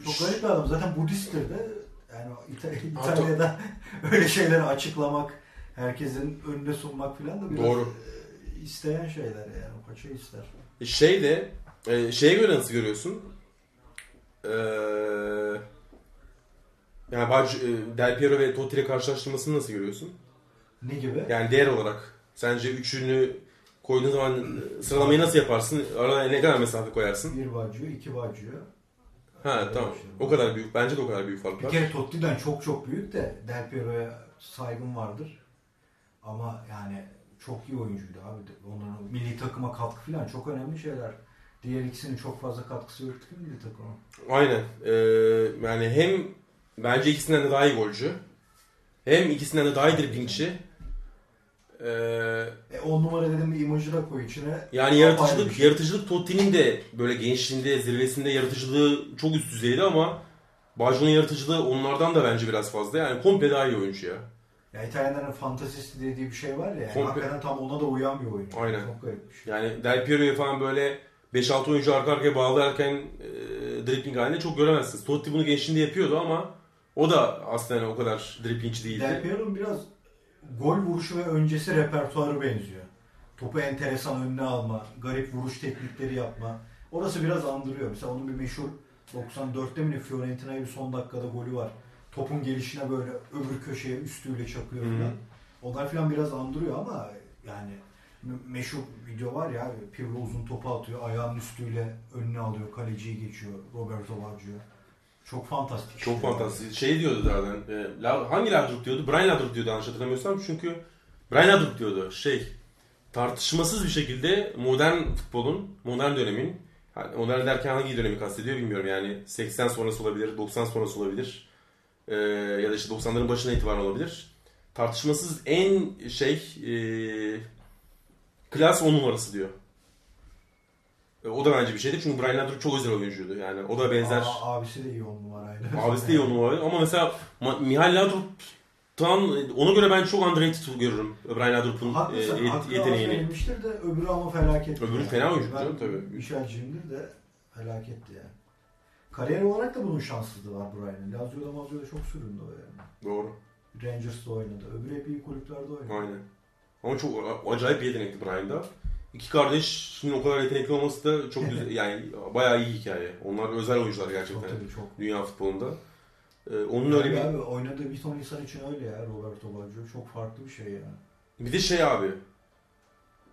Çok garip bir adam. Zaten Budisttir de yani İta- İtalya'da öyle şeyleri açıklamak, herkesin önüne sunmak falan da biraz Doğru. e, isteyen şeyler yani. O paça ister. Şey de e, şeye göre nasıl görüyorsun? Ee, yani Baggio, e, Del Piero ve Totti ile karşılaştırmasını nasıl görüyorsun? Ne gibi? Yani değer olarak sence üçünü koyduğun zaman e, sıralamayı nasıl yaparsın? Arada ne kadar mesafe koyarsın? Bir Baggio, iki Baggio. Ha tamam. O kadar büyük. Bence de o kadar büyük fark Bir var. kere Totti'den çok çok büyük de Del Piero'ya saygım vardır. Ama yani çok iyi oyuncuydu abi. Onların milli takıma katkı falan çok önemli şeyler. Diğer ikisinin çok fazla katkısı yoktu ki milli takıma. Aynen. Ee, yani hem bence ikisinden de daha iyi golcü. Hem ikisinden de daha iyi driblingçi. Ee, E, on numara dedim bir imajı da koy içine. yani yaratıcılık şey. yaratıcılık Totti'nin de böyle gençliğinde, zirvesinde yaratıcılığı çok üst düzeydi ama Baggio'nun yaratıcılığı onlardan da bence biraz fazla. Yani komple daha iyi oyuncu ya. Ya İtalyanların fantasisti dediği bir şey var ya. Yani Komple- Hakikaten tam ona da uyan bir oyuncu. Aynen. Çok garip bir şey. Yani Del Piero'yu falan böyle 5-6 oyuncu arka arkaya bağlarken e, dribbling halinde çok göremezsiniz. Totti bunu gençliğinde yapıyordu ama o da aslında yani o kadar dribblingçi değildi. Del Piero'nun biraz gol vuruşu ve öncesi repertuarı benziyor. Topu enteresan önüne alma, garip vuruş teknikleri yapma. Orası biraz andırıyor. Mesela onun bir meşhur 94'te mi Fiorentina'ya bir son dakikada golü var. Topun gelişine böyle öbür köşeye üstüyle çakıyor falan. Onlar falan biraz andırıyor ama yani me- meşhur video var ya Pirlo uzun topu atıyor, ayağının üstüyle önüne alıyor, kaleciyi geçiyor Roberto Baggio. Çok fantastik. Çok işler. fantastik. Şey diyordu zaten. E, La- hangi Laudrup diyordu? Brian Laudrup diyordu yanlış hatırlamıyorsam. Çünkü Brian Laudrup diyordu. Şey tartışmasız bir şekilde modern futbolun, modern dönemin yani modern derken hangi dönemi kastediyor bilmiyorum. Yani 80 sonrası olabilir, 90 sonrası olabilir. E, ya da işte 90'ların başına itibaren olabilir. Tartışmasız en şey e, klas 10 numarası diyor. E, o da bence bir şeydi çünkü Brian Laudrup çok özel oyuncuydu. Yani o da benzer. Aa, abisi de iyi on numaraydı. Abisi de iyi on numara. Ama mesela Mihail Laudrup'tan ona göre ben çok underrated görürüm. Brian Laudrup'un e, yet- Hakkı yeteneğini. verilmiştir de öbürü ama felaket. Öbürü fena oyuncu canım, tabii. Michel'cimdir de felaketti yani. Kariyer olarak da bunun şanssızlığı var Brian'ın. Lazio'da Mazio'da çok süründü o yani. Doğru. Rangers'ta oynadı. Öbürü hep iyi kulüplerde oynadı. Aynen. Ama çok acayip bir yetenekli Brian'da. İki kardeşin o kadar yetenekli olması da çok güzel. Yani bayağı iyi hikaye. Onlar özel oyuncular Çok gerçekten. tabii çok. Dünya futbolunda. Ee, onun öyle bir... Abi, oynadığı bir ton insan için öyle ya Roberto Baggio. Çok farklı bir şey yani. Bir de şey abi.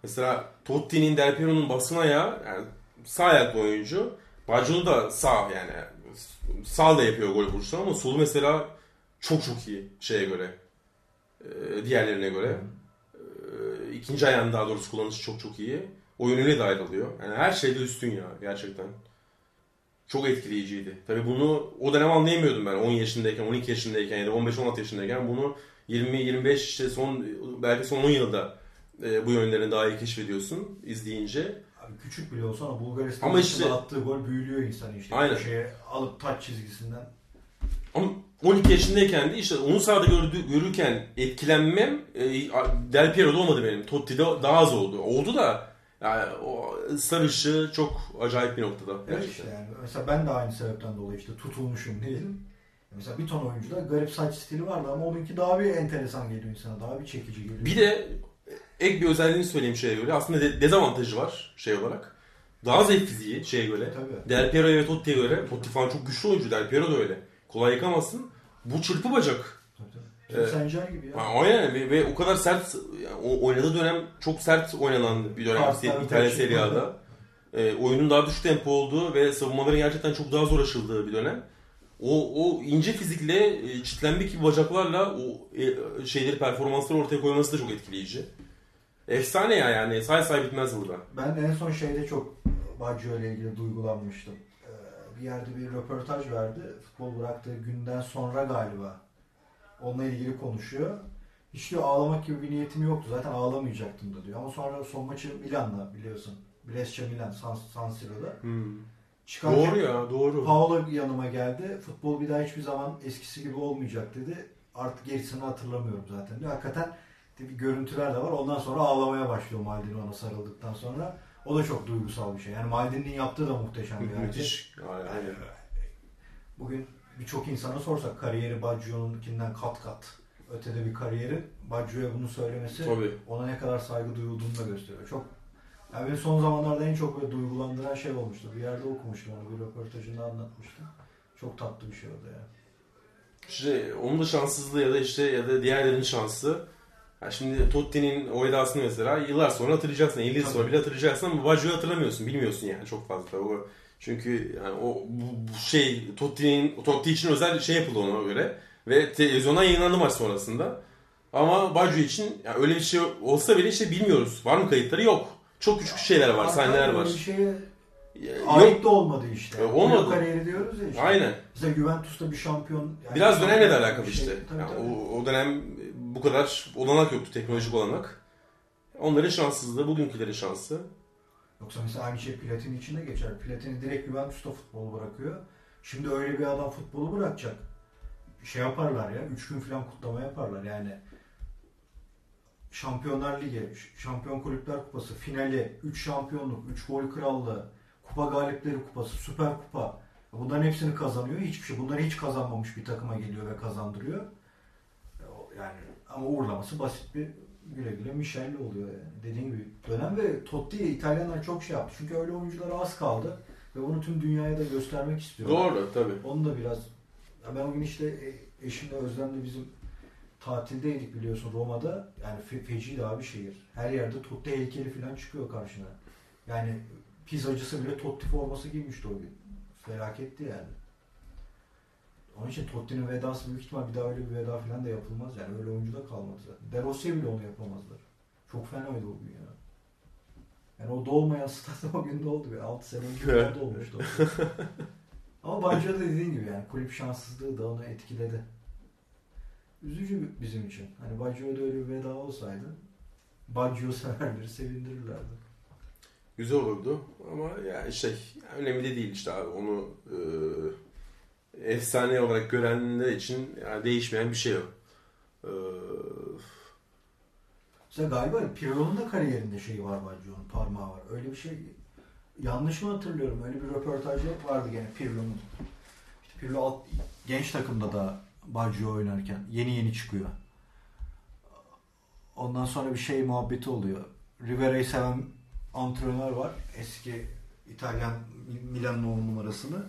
Mesela Totti'nin Del Piero'nun basın ayağı yani sağ ayaklı oyuncu. Baggio'nu da sağ yani sağ da yapıyor gol vuruşunu ama solu mesela çok çok iyi şeye göre. e, diğerlerine göre. E, ikinci ayağın daha doğrusu kullanışı çok çok iyi. Oyunuyla da ayrılıyor. Yani her şeyde üstün ya gerçekten. Çok etkileyiciydi. Tabii bunu o dönem anlayamıyordum ben 10 yaşındayken, 12 yaşındayken ya da 15-16 yaşındayken bunu 20-25 işte son belki son 10 yılda e, bu yönlerini daha iyi keşfediyorsun izleyince. Abi küçük bile olsa ama Bulgaristan Ama maçında işte- attığı gol büyülüyor insanı işte. Aynen. Köşeye alıp taç çizgisinden. Ama 12 yaşındayken de işte onu sahada gördü, görürken etkilenmem e, Del Piero'da olmadı benim. Totti'de daha az oldu. Oldu da yani o sarışı çok acayip bir noktada. Evet işte yani. Mesela ben de aynı sebepten dolayı işte tutulmuşum diyelim. Mesela bir ton oyuncuda garip saç stili vardı ama onunki daha bir enteresan geliyor insana. Daha bir çekici geliyor. Bir de ek bir özelliğini söyleyeyim şeye göre. Aslında de- dezavantajı var şey olarak. Daha zayıf fiziği şeye göre. Tabii. Del Piero'ya ve Totti'ye göre. Totti falan çok güçlü oyuncu. Del Piero da öyle. Kolay yıkamazsın. Bu çırpı bacak. Evet. Sencer gibi ya. Ha, Aynen ve, ve o kadar sert yani o oynadığı dönem çok sert oynanan bir dönem Kartlar, İtalya taç- Serie A'da. Ee, oyunun daha düşük tempo olduğu ve savunmaların gerçekten çok daha zor aşıldığı bir dönem. O, o ince fizikle e, çitlenmek gibi bacaklarla o e, şeyleri performansları ortaya koyması da çok etkileyici. Efsane ya yani say say bitmez burada. Ben en son şeyde çok Baggio ile ilgili duygulanmıştım. Bir yerde bir röportaj verdi. Futbol bıraktığı günden sonra galiba. Onunla ilgili konuşuyor. Hiç diyor ağlamak gibi bir niyetim yoktu. Zaten ağlamayacaktım da diyor. Ama sonra son maçı Milan'la biliyorsun. Brescia Milan San, San Siro'da. Çıkarken Doğru ya doğru. Paolo yanıma geldi. Futbol bir daha hiçbir zaman eskisi gibi olmayacak dedi. Artık gerisini hatırlamıyorum zaten. diyor. Hakikaten bir görüntüler de var. Ondan sonra ağlamaya başlıyor Maldini ona sarıldıktan sonra. O da çok duygusal bir şey. Yani Maldini'nin yaptığı da muhteşem bir hareket. Müthiş. Aynen. Yani bugün birçok insana sorsak kariyeri Baggio'nunkinden kat kat ötede bir kariyerin Baggio'ya bunu söylemesi Tabii. ona ne kadar saygı duyulduğunu da gösteriyor. Çok yani beni son zamanlarda en çok böyle duygulandıran şey olmuştu. Bir yerde okumuştum onu, bir röportajında anlatmıştı. Çok tatlı bir şey oldu ya. İşte onun da şanssızlığı ya da işte ya da diğerlerinin şansı. Ya şimdi Totti'nin o edasını mesela yıllar sonra hatırlayacaksın. 50 yıl sonra bile hatırlayacaksın ama Baggio'yu hatırlamıyorsun. Bilmiyorsun yani çok fazla. O, çünkü yani o bu, bu şey Totti'nin Totti için özel şey yapıldı ona göre. Ve televizyondan yayınlandı maç sonrasında. Ama Baggio için yani öyle bir şey olsa bile işte bilmiyoruz. Var mı kayıtları? Yok. Çok küçük şeyler var, sahneler var. Bir şeye ait de olmadı işte. E, olmadı. Kariyeri diyoruz ya işte. Aynen. Mesela Juventus'ta bir şampiyon. yani Biraz dönemle de alakalı şey- işte. Tabii, Yani tabii. o, o dönem bu kadar olanak yoktu, teknolojik olanak. Onların şanssızlığı, bugünkülerin şansı. Yoksa mesela aynı şey Platini için de geçer. Platini direkt Juventus'ta futbol bırakıyor. Şimdi öyle bir adam futbolu bırakacak. Şey yaparlar ya. Üç gün falan kutlama yaparlar yani. Şampiyonlar Ligi, Şampiyon Kulüpler Kupası, finali, 3 şampiyonluk, 3 gol krallığı, kupa galipleri kupası, süper kupa. Bunların hepsini kazanıyor. Hiçbir şey. Bunları hiç kazanmamış bir takıma geliyor ve kazandırıyor. Yani ama uğurlaması basit bir güle güle Michel'le oluyor yani. Dediğim gibi dönem ve Totti İtalyanlar çok şey yaptı. Çünkü öyle oyuncular az kaldı ve bunu tüm dünyaya da göstermek istiyor. Doğru tabii. Onu da biraz ya ben o gün işte e- eşimle Özlem'le bizim tatildeydik biliyorsun Roma'da. Yani fe- feciydi abi şehir. Her yerde Totti heykeli falan çıkıyor karşına. Yani pizzacısı bile Totti forması giymişti o gün. Felaketti yani. Onun için Totti'nin vedası büyük ihtimal bir daha öyle bir veda falan da yapılmaz yani. Öyle oyuncu da kalmadı zaten. De Rossi'ye bile onu yapamazlar. Çok fenaydı o gün ya. Yani o doğmayan stadyum o gün doldu. 6 sene önce falan dolmuştu. o gün. Ama Baggio da dediğin gibi yani kulüp şanssızlığı da onu etkiledi. Üzücü bizim için. Hani Baggio'da öyle bir veda olsaydı Baggio severleri sevindirirlerdi. Güzel olurdu ama ya şey önemli de değil işte abi onu e, efsane olarak görenler için yani değişmeyen bir şey yok. E, Mesela galiba Pirlo'nun da kariyerinde şeyi var Baggio'nun parmağı var. Öyle bir şey yanlış mı hatırlıyorum? Öyle bir röportajı vardı gene Pirlo'nun. İşte Pirlo alt, genç takımda da Baggio oynarken yeni yeni çıkıyor. Ondan sonra bir şey muhabbeti oluyor. Rivera'yı seven antrenör var. Eski İtalyan Milan'ın numarasını.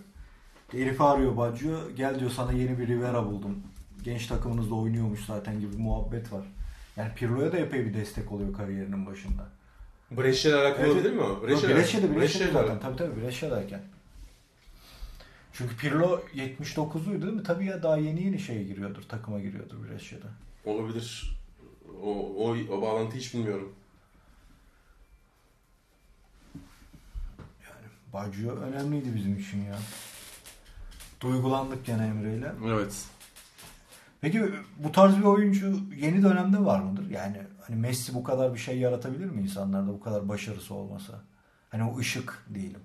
Herif arıyor Baggio. Gel diyor sana yeni bir Rivera buldum. Genç takımınızda oynuyormuş zaten gibi muhabbet var. Yani Pirlo'ya da epey bir destek oluyor kariyerinin başında. Brescia ile alakalı Evet. değil mi o? Brescia'da, Brescia'da, Brescia'da zaten. Tabii tabii Brescia'dayken. Çünkü Pirlo 79'luydu değil mi? Tabii ya daha yeni yeni şeye giriyordur. Takıma giriyordur Brescia'da. Olabilir. O, o, o bağlantıyı hiç bilmiyorum. Yani Baggio önemliydi bizim için ya. Duygulandık gene Emre'yle. Evet. Peki bu tarz bir oyuncu yeni dönemde var mıdır? Yani hani Messi bu kadar bir şey yaratabilir mi insanlarda bu kadar başarısı olmasa? Hani o ışık diyelim.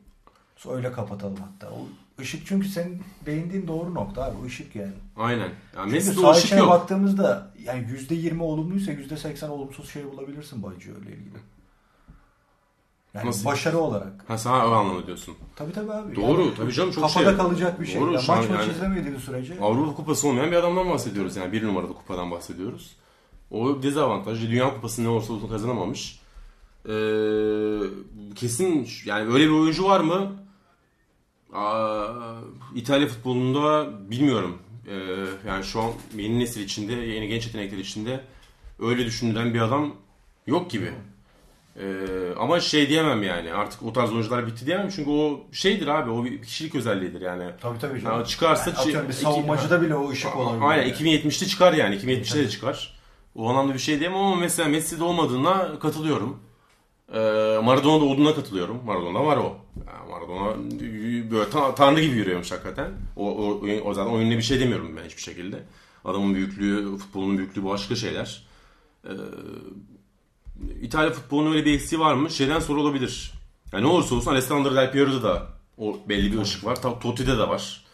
Öyle kapatalım hatta. O ışık çünkü senin değindiğin doğru nokta abi. O ışık yani. Aynen. Yani Messi'de o ışık yok. baktığımızda yani %20 olumluysa %80 olumsuz şey bulabilirsin Baggio ile ilgili. Yani Nasıl? başarı olarak. Ha sen o anlamda diyorsun. Tabii tabii abi. Doğru, Yani tabii canım, çok Kafada şey. kalacak bir şey. Doğru, Ya şu an maç maç yani- izlemediğin sürece. Avrupa Kupası olmayan bir adamdan bahsediyoruz yani. Bir numaralı kupadan bahsediyoruz. O dezavantajlı. Dünya Kupası ne olursa olsun kazanamamış. Ee, kesin yani öyle bir oyuncu var mı? Aa, İtalya futbolunda bilmiyorum. Ee, yani şu an yeni nesil içinde, yeni genç yetenekler içinde öyle düşünülen bir adam yok gibi. Ee, ama şey diyemem yani artık o tarz oyuncular bitti diyemem çünkü o şeydir abi o bir kişilik özelliğidir yani. Tabii tabii. Ya canım. çıkarsa Yani atıyorum bir iki- savunmacıda bile o ışık olabilir. Aynen yani. 2070'te çıkar yani 2070'te de çıkar. O anlamda bir şey diyemem ama mesela Messi'de olmadığına katılıyorum. Ee, Maradona'da olduğuna katılıyorum. Maradona var o. Yani Maradona böyle ta- tanrı gibi yürüyormuş hakikaten. O, o, o zaten oyununa bir şey demiyorum ben hiçbir şekilde. Adamın büyüklüğü, futbolun büyüklüğü başka şeyler. Ee, İtalya futbolunun öyle bir eksiği var mı? Şeyden sonra olabilir. Yani ne olursa olsun Alessandro Del Piero'da da o belli bir ışık var. Totti'de de var.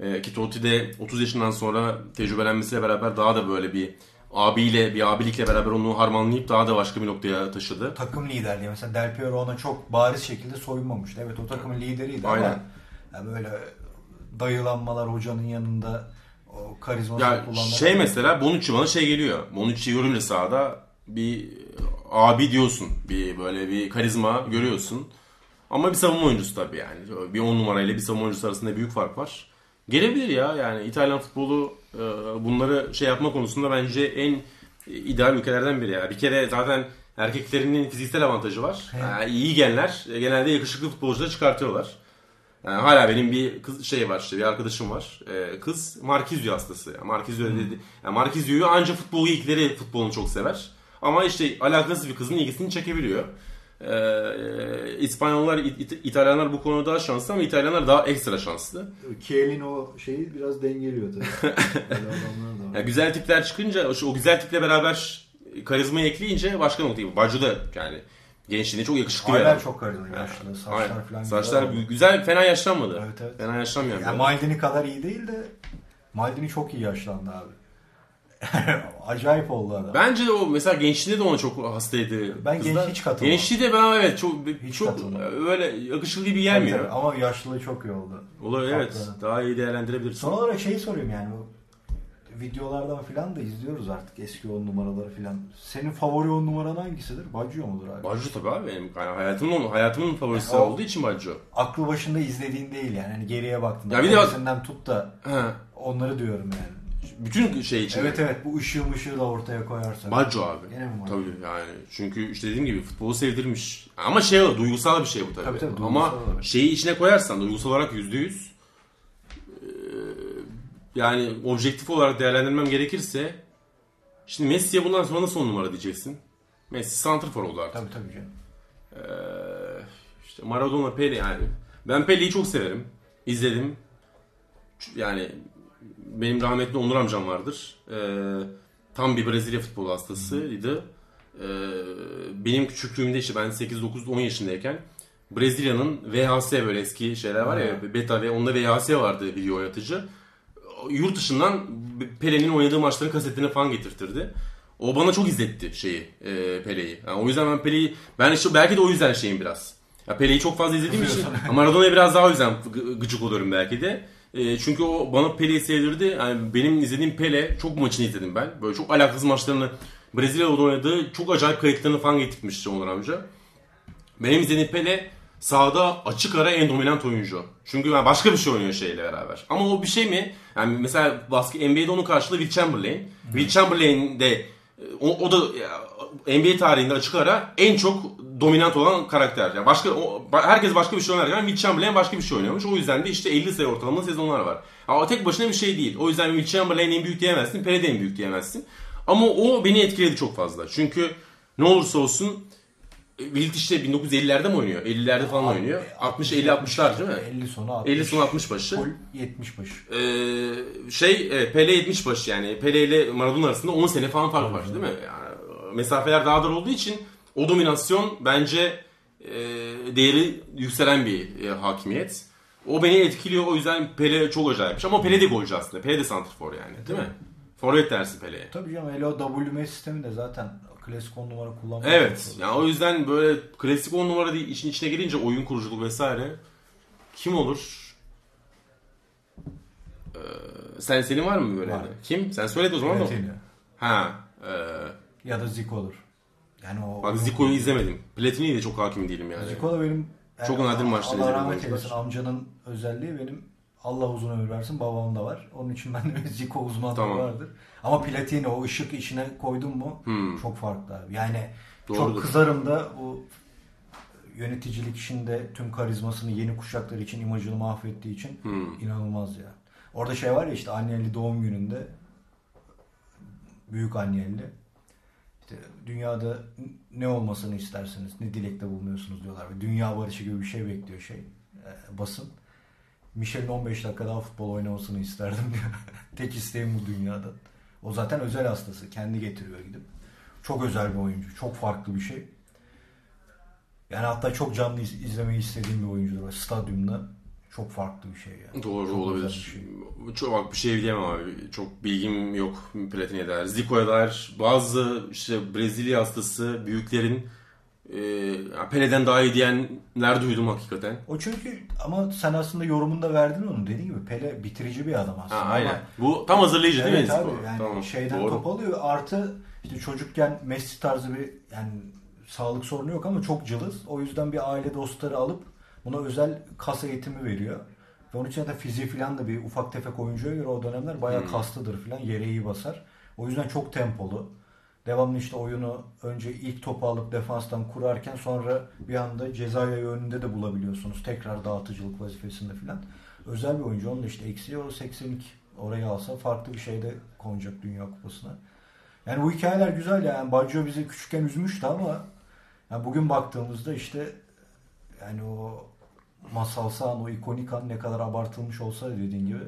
Ee, ki Totti de 30 yaşından sonra tecrübelenmesiyle beraber daha da böyle bir abiyle, bir abilikle beraber onu harmanlayıp daha da başka bir noktaya taşıdı. takım liderliği mesela Del Piero ona çok bariz şekilde soyunmamıştı. Evet o takımın lideriydi Aynen. ama yani böyle dayılanmalar hocanın yanında o karizmasını Ya kullanmak. şey mesela Bonucci bana şey geliyor. Bonucci görünce sahada bir abi diyorsun. Bir böyle bir karizma görüyorsun. Ama bir savunma oyuncusu tabii yani. Bir on numarayla bir savunma oyuncusu arasında büyük fark var. Gelebilir ya yani İtalyan futbolu e, bunları şey yapma konusunda bence en ideal ülkelerden biri ya. Bir kere zaten erkeklerinin fiziksel avantajı var. Evet. Yani iyi genler e, genelde yakışıklı futbolcuları çıkartıyorlar. Yani hala benim bir kız şey var işte bir arkadaşım var. Ee, kız Marquinhos hastası. Yani Marquinhos dedi. Yani Marquinhos'u anca futbol ilkleri futbolunu çok sever. Ama işte alakasız bir kızın ilgisini çekebiliyor. Ee, İspanyollar, İ- İ- İtalyanlar bu konuda daha şanslı ama İtalyanlar daha ekstra şanslı. Kiel'in o şeyi biraz dengeliyor tabii. Yani güzel tipler çıkınca o, güzel tiple beraber karizmayı ekleyince başka nokta gibi. Baggio da yani gençliğinde çok yakışıklı adam. çok karizma yaşlı. Saçlar Aynen. falan Saçlar güzel. güzel, fena yaşlanmadı. Evet, evet. Fena yaşlanmayan bir Yani. Maldini kadar iyi değil de Maldini çok iyi yaşlandı abi. Acayip oldu adam. Bence de o mesela gençliğinde de ona çok hastaydı. Ben genç hiç katılmam. Gençliği de ben evet çok Hiç çok katılmam. öyle yakışıklı gibi gelmiyor. tabii. Ama yaşlılığı çok iyi oldu. Olabilir evet. Haklı. Daha iyi değerlendirebilirsin. Son olarak şeyi sorayım yani videolardan filan da izliyoruz artık eski on numaraları filan. Senin favori on numaran hangisidir? Baggio mudur abi? Baggio tabii abi benim yani hayatımın hayatımın favorisi Ya o- olduğu için Baggio. Aklı başında izlediğin değil yani. Hani geriye baktığında. Ya bir de tut da onları diyorum yani. Bütün şey için. Evet evet bu ışığı mışığı da ortaya koyarsan. Baggio abi. Gene mi Baggio? Tabii yani çünkü işte dediğim gibi futbolu sevdirmiş. Ama şey o duygusal bir şey bu tabii. Tabii, tabii, Ama olarak. şeyi içine koyarsan duygusal olarak yüzde yüz eee, yani objektif olarak değerlendirmem gerekirse şimdi Messi'ye bundan sonra nasıl on numara diyeceksin? Messi santrfor oldu artık. Tabii tabii canım. Eee, işte Maradona, Pele yani. Ben Pele'yi çok severim. İzledim. Yani benim rahmetli Onur amcam vardır. Eee, tam bir Brezilya futbolu hastasıydı. Eee, benim küçüklüğümde işte ben 8-9-10 yaşındayken Brezilya'nın VHS böyle eski şeyler var ya beta ve onda VHS vardı video oynatıcı. Yurt dışından Pele'nin oynadığı maçların kasetlerini falan getirtirdi. O bana çok izletti şeyi e, Pele'yi. Yani o yüzden ben Pele'yi ben işte belki de o yüzden şeyim biraz. Ya Pele'yi çok fazla izlediğim için Maradona'ya biraz daha o yüzden gı- gıcık oluyorum belki de. E, çünkü o bana Pele'yi sevdirdi. Yani benim izlediğim Pele çok maçını izledim ben. Böyle çok alakasız maçlarını Brezilya'da oynadığı çok acayip kayıtlarını falan getirmişti Onur amca. Benim izlediğim Pele sahada açık ara en dominant oyuncu. Çünkü yani başka bir şey oynuyor şeyle beraber. Ama o bir şey mi? Yani mesela basket NBA'de onun karşılığı Will Chamberlain. Will Chamberlain de o, o da NBA tarihinde açık ara en çok dominant olan karakter. Yani başka o, herkes başka bir şey oynarken Will Chamberlain başka bir şey oynuyormuş. O yüzden de işte 50 sayı ortalamalı sezonlar var. Ama tek başına bir şey değil. O yüzden Will Chamberlain en büyük diyemezsin, Pele de en büyük diyemezsin. Ama o beni etkiledi çok fazla. Çünkü ne olursa olsun Wilt işte 1950'lerde mi oynuyor? 50'lerde falan oynuyor. 60 50 60'lar değil mi? 50 sonu 60. 50 sonu 60 başı. Full 70 başı. Ee, şey evet, Pele 70 başı yani Pele ile Maradona arasında 10 sene falan fark var değil mi? Yani, mesafeler daha dar olduğu için o dominasyon bence e, değeri yükselen bir e, hakimiyet. O beni etkiliyor o yüzden Pele çok acayip. Ama Pele de golcü aslında. Pele de santrfor yani değil mi? Forvet dersi Pele'ye. Tabii canım hele o WM sistemi de zaten klasik 10 numara kullanmak. Evet. Yani o yüzden böyle klasik 10 numara değil işin içine girince oyun kuruculuk vesaire kim olur? Ee, sen senin var mı böyle? Var. Kim? Sen söyle o zaman da. Ha. E, Ya da Zico olur. Yani o bak Zico'yu izlemedim. Platini'ye de çok hakim değilim yani. Zico da benim Çok nadir maçlar Allah izledim rahmet oyuncular. eylesin amcanın özelliği benim Allah uzun ömür versin babamda var. Onun için ben de Zico uzmanlığı Tamam. vardır. Ama Platini o ışık içine koydun mu Hmm. çok farklı abi. Yani Doğrudur. çok kızarım da bu yöneticilik işinde tüm karizmasını yeni kuşaklar için imajını mahvettiği için Hmm. inanılmaz ya. Orada şey var ya işte anneli doğum gününde büyük anneli işte dünyada ne olmasını istersiniz, ne dilekte bulunuyorsunuz diyorlar. Ve Dünya barışı gibi bir şey bekliyor şey e, basın. Michel'in 15 dakika daha futbol oynamasını isterdim diyor. Tek isteğim bu dünyada. O zaten özel hastası. Kendi getiriyor gidip. Çok özel bir oyuncu. Çok farklı bir şey. Yani hatta çok canlı iz- izlemeyi istediğim bir oyuncudur. Stadyumda çok farklı bir şey yani. Doğru Çok olabilir. bir şey. Çok bir şey diyemem abi. Çok bilgim yok Platini'ye dair. Zico'ya dair bazı işte Brezilya hastası büyüklerin e, Pele'den daha iyi diyenler duydum hakikaten. O çünkü ama sen aslında yorumunda verdin onu. Dediğin gibi Pele bitirici bir adam aslında. Ha, Ama- aynen. Bu tam hazırlayıcı değil mi Evet abi yani Tamam, şeyden doğru. top alıyor. Artı işte çocukken Messi tarzı bir yani sağlık sorunu yok ama çok cılız. O yüzden bir aile dostları alıp buna özel kas eğitimi veriyor. Ve onun için de fiziği falan da bir ufak tefek oyuncuya göre o dönemler bayağı Hmm. kaslıdır falan. Yere iyi basar. O yüzden çok tempolu. Devamlı işte oyunu önce ilk topu alıp defanstan kurarken sonra bir anda cezaya yönünde de bulabiliyorsunuz. Tekrar dağıtıcılık vazifesinde falan. Özel bir oyuncu. Onun da işte eksiği o 82. Orayı alsa farklı bir şeyde konacak Dünya Kupası'na. Yani bu hikayeler güzel yani. Baggio bizi küçükken üzmüştü ama yani bugün baktığımızda işte yani o masalsı an, o ikonik an ne kadar abartılmış olsa dediğin gibi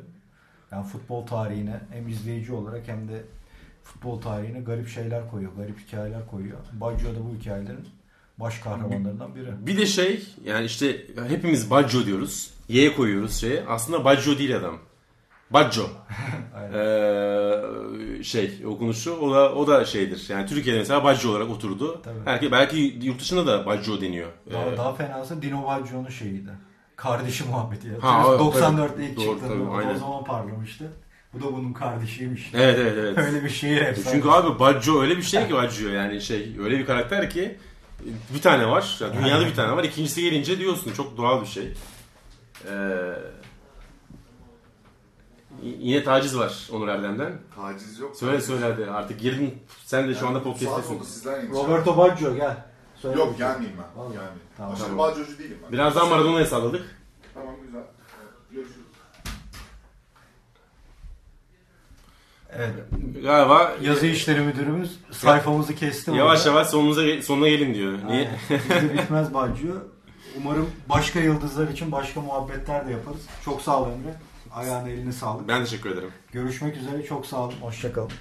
yani futbol tarihine hem izleyici olarak hem de futbol tarihine garip şeyler koyuyor, garip hikayeler koyuyor. Baggio da bu hikayelerin baş kahramanlarından biri. Bir de şey yani işte hepimiz Baggio diyoruz. Y'ye koyuyoruz şeye. Aslında Baggio değil adam. Baggio. Aynen. Ee, şey okunuşu o da o da şeydir. Yani Türkiye'de mesela Baggio olarak oturdu. Tabii. Belki belki yurt dışında da Baggio deniyor. Daha, Ee, daha fenası Dino Baggio'nun şeyiydi. Kardeşi muhabbeti. Ya. Ha, o- 94'te ilk Doğru, çıktığında tabii, o aynen. zaman parlamıştı. Bu da bunun kardeşiymiş. Evet evet evet. Öyle bir şehir efsanesi. Çünkü abi Baggio öyle bir şey ki Baggio yani şey öyle bir karakter ki bir tane var. Yani dünyada bir tane var. İkincisi gelince diyorsun çok doğal bir şey. Ee, y- yine taciz var Onur Erdem'den. Taciz yok. Söyle söyle hadi artık girdin. Sen de şu anda podcast'tesin. Roberto Baggio gel. Söyle Yok gelmeyeyim ben. Vallahi. Gelmeyeyim. Tamam. Aşırı Tamam. bağcıcı değilim ben. Birazdan Maradona'ya salladık. Tamam güzel. Evet, Görüşürüz. Evet. Galiba Yazı işleri müdürümüz sayfamızı kesti. yavaş burada. yavaş sonunuza sonuna gelin diyor. Niye? Aynen. Bizde bitmez Baggio. Umarım başka yıldızlar için başka muhabbetler de yaparız. Çok sağ ol Emre. Ayağına eline sağlık. Ben teşekkür ederim. Görüşmek üzere. Çok sağ olun. Hoşçakalın.